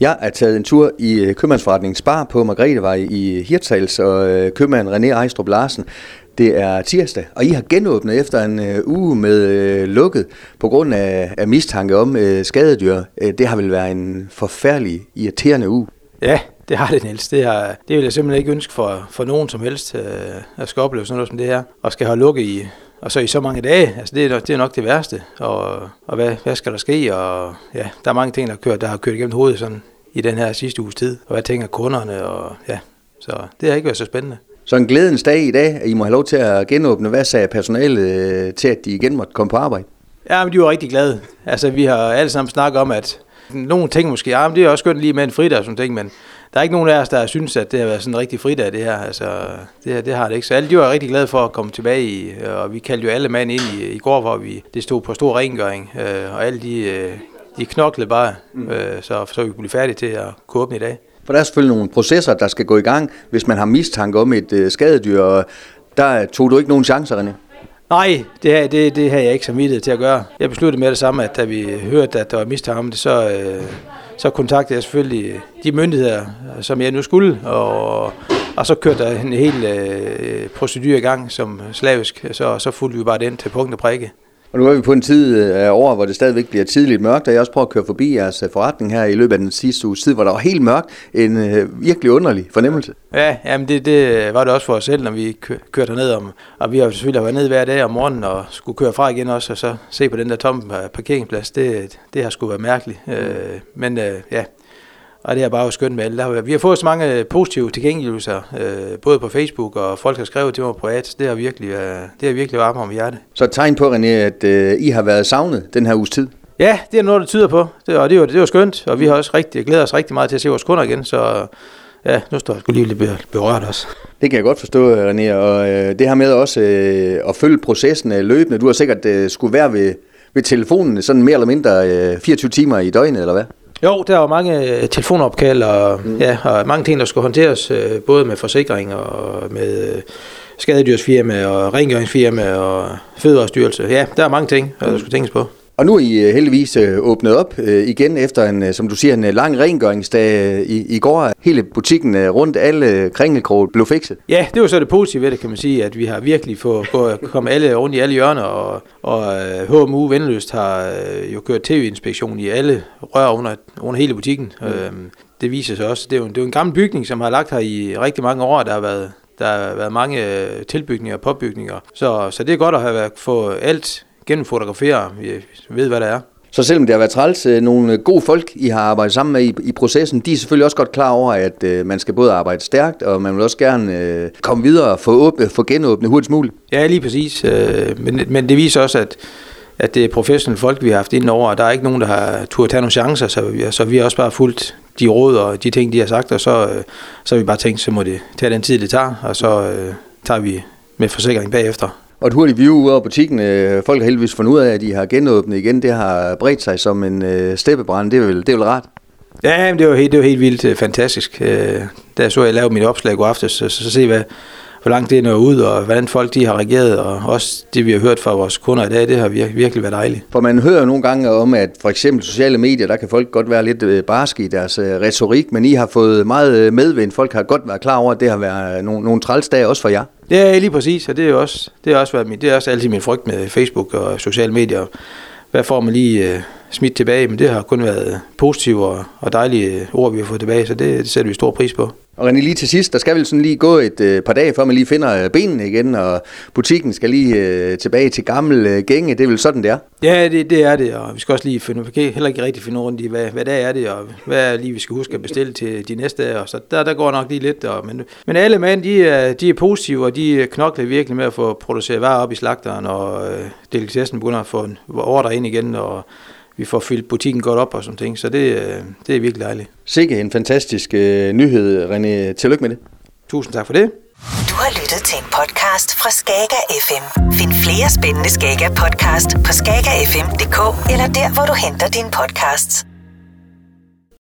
Jeg er taget en tur i købmandsforretningens købmandsforretningen Spar på Margretevej i øh, Hirtshals, og øh, købmand René Ejstrup Larsen. Det er tirsdag, og I har genåbnet efter en øh, uge med øh, lukket på grund af, af mistanke om øh, skadedyr. Det har vel været en forfærdelig irriterende uge. Ja, det har det, Niels. Det, har, det vil jeg simpelthen ikke ønske for, for nogen som helst øh, at skal opleve sådan noget som det her, og skal have lukket i, og så i så mange dage, altså det er, nok, det er nok det værste. Og, og hvad, hvad skal der ske? Og ja, der er mange ting, der, kører, der har kørt igennem hovedet sådan, i den her sidste uges tid. Og hvad tænker kunderne? Og, ja, så det har ikke været så spændende. Så en glædens dag i dag, at I må have lov til at genåbne. Hvad sagde personalet øh, til, at de igen måtte komme på arbejde? Ja, men de var rigtig glade. Altså, vi har alle sammen snakket om, at nogle ting måske, ja, men det er også skønt lige med en fridag sådan ting, men der er ikke nogen af os, der synes, at det har været sådan en rigtig fridag, det her. Altså, det, det har det ikke. Så alle de var rigtig glade for at komme tilbage i, og vi kaldte jo alle mand ind i, i går, hvor vi, det stod på stor rengøring, øh, og alle de, øh, de knoklede bare, mm. øh, så, så vi kunne blive færdige til at kunne åbne i dag. For der er selvfølgelig nogle processer, der skal gå i gang, hvis man har mistanke om et øh, skadedyr, og der tog du ikke nogen chancer, René? Nej, det, det, det har jeg ikke samvittighed til at gøre. Jeg besluttede med det samme, at da vi hørte, at der var mistanke om det, så, øh, så kontaktede jeg selvfølgelig de myndigheder, som jeg nu skulle, og, og så kørte der en hel øh, procedur i gang som slavisk, så, så fulgte vi bare den til punkt og prikke. Og nu er vi på en tid øh, af året, hvor det stadigvæk bliver tidligt mørkt, og jeg også prøver at køre forbi jeres øh, forretning her i løbet af den sidste uge tid, hvor der var helt mørkt. En øh, virkelig underlig fornemmelse. Ja, jamen det, det var det også for os selv, når vi kørte ned om. Og vi har selvfølgelig været ned hver dag om morgenen og skulle køre fra igen også, og så se på den der tomme øh, parkeringsplads. Det, det har sgu været mærkeligt. Mm. Øh, men øh, ja, og det er bare skønt med alle. Vi har fået så mange positive tilgængeligheder, øh, både på Facebook, og folk har skrevet til mig privat. Det har virkelig, øh, det har virkelig varmet om hjertet. Så et tegn på, René, at øh, I har været savnet den her uges tid? Ja, det er noget, der tyder på. Det, og det var, det var skønt, og vi har også rigtig, glædet os rigtig meget til at se vores kunder igen, så ja, nu står jeg lige lidt berørt også. Det kan jeg godt forstå, René, og øh, det her med også øh, at følge processen øh, løbende. Du har sikkert øh, skulle være ved, ved telefonen sådan mere eller mindre øh, 24 timer i døgnet, eller hvad? Jo, der var mange øh, telefonopkald og, mm. ja, og mange ting, der skulle håndteres, øh, både med forsikring og med øh, skadedyrsfirma og rengøringsfirma og fødevarestyrelse. Ja, der er mange ting, der skulle tænkes på. Og nu er I øh, heldigvis øh, åbnet op øh, igen efter en, som du siger, en lang rengøringsdag i, i går. Hele butikken rundt, alle kringelkrog blev fikset. Ja, det var så det positive ved det, kan man sige, at vi har virkelig fået kommet alle rundt i alle hjørner, og, og HMU Vendeløst har jo kørt tv-inspektion i alle rør under, under hele butikken. Mm. Øhm, det viser sig også, det er, jo, det er jo en gammel bygning, som har lagt her i rigtig mange år, der har været der har været mange tilbygninger og påbygninger. Så, så det er godt at have fået alt gennemfotografere, vi ved, hvad der er. Så selvom det har været træls, øh, nogle gode folk, I har arbejdet sammen med i, i processen, de er selvfølgelig også godt klar over, at øh, man skal både arbejde stærkt, og man vil også gerne øh, komme videre og få, åbne, få genåbnet hurtigst muligt. Ja, lige præcis. Øh, men, men det viser også, at, at det er professionelle folk, vi har haft inden over, og der er ikke nogen, der har turde tage nogle chancer, så vi, så vi har også bare fulgt de råd og de ting, de har sagt, og så, øh, så har vi bare tænkt, så må det tage den tid, det tager, og så øh, tager vi med forsikring bagefter. Og et hurtigt view ud af butikken. Øh, folk har heldigvis fundet ud af, at de har genåbnet igen. Det har bredt sig som en øh, steppebrand. Det er vel, det er vel rart? Ja, det var helt, det var helt vildt øh, fantastisk. Da så jeg lavede mit opslag i går aftes, så, så, så se, hvad, hvor langt det når ud, og hvordan folk de har reageret, og også det, vi har hørt fra vores kunder i dag, det har virkelig, virkelig været dejligt. For man hører nogle gange om, at for eksempel sociale medier, der kan folk godt være lidt barske i deres retorik, men I har fået meget medvind. Folk har godt været klar over, at det har været nogle, nogle trælsdage også for jer. Ja, lige præcis, og det er også, det er også, været min, det er også altid min frygt med Facebook og sociale medier. Hvad får man lige øh, smidt tilbage? Men det har kun været positive og, og dejlige ord, vi har fået tilbage, så det, det sætter vi stor pris på. Og René, lige til sidst, der skal vel sådan lige gå et øh, par dage, før man lige finder øh, benene igen, og butikken skal lige øh, tilbage til gammel øh, gænge. Det er vel sådan, det er? Ja, det, det er det, og vi skal også lige finde, vi kan heller ikke rigtig finde rundt i, hvad, hvad dag er det, og hvad er lige, vi skal huske at bestille til de næste dage. Så der, der går nok lige lidt. Og, men, men alle mænd, de er, de er positive, og de knokler virkelig med at få produceret varer op i slagteren, og øh, delikatessen begynder at få en ordre ind igen, og vi får fyldt butikken godt op og sådan ting, så det, øh, det er virkelig dejligt. Sikke en fantastisk uh, nyhed, René. Tillykke med det. Tusind tak for det. Du har lyttet til en podcast fra Skager FM. Find flere spændende Skager podcast på skagerfm.dk eller der, hvor du henter dine podcasts.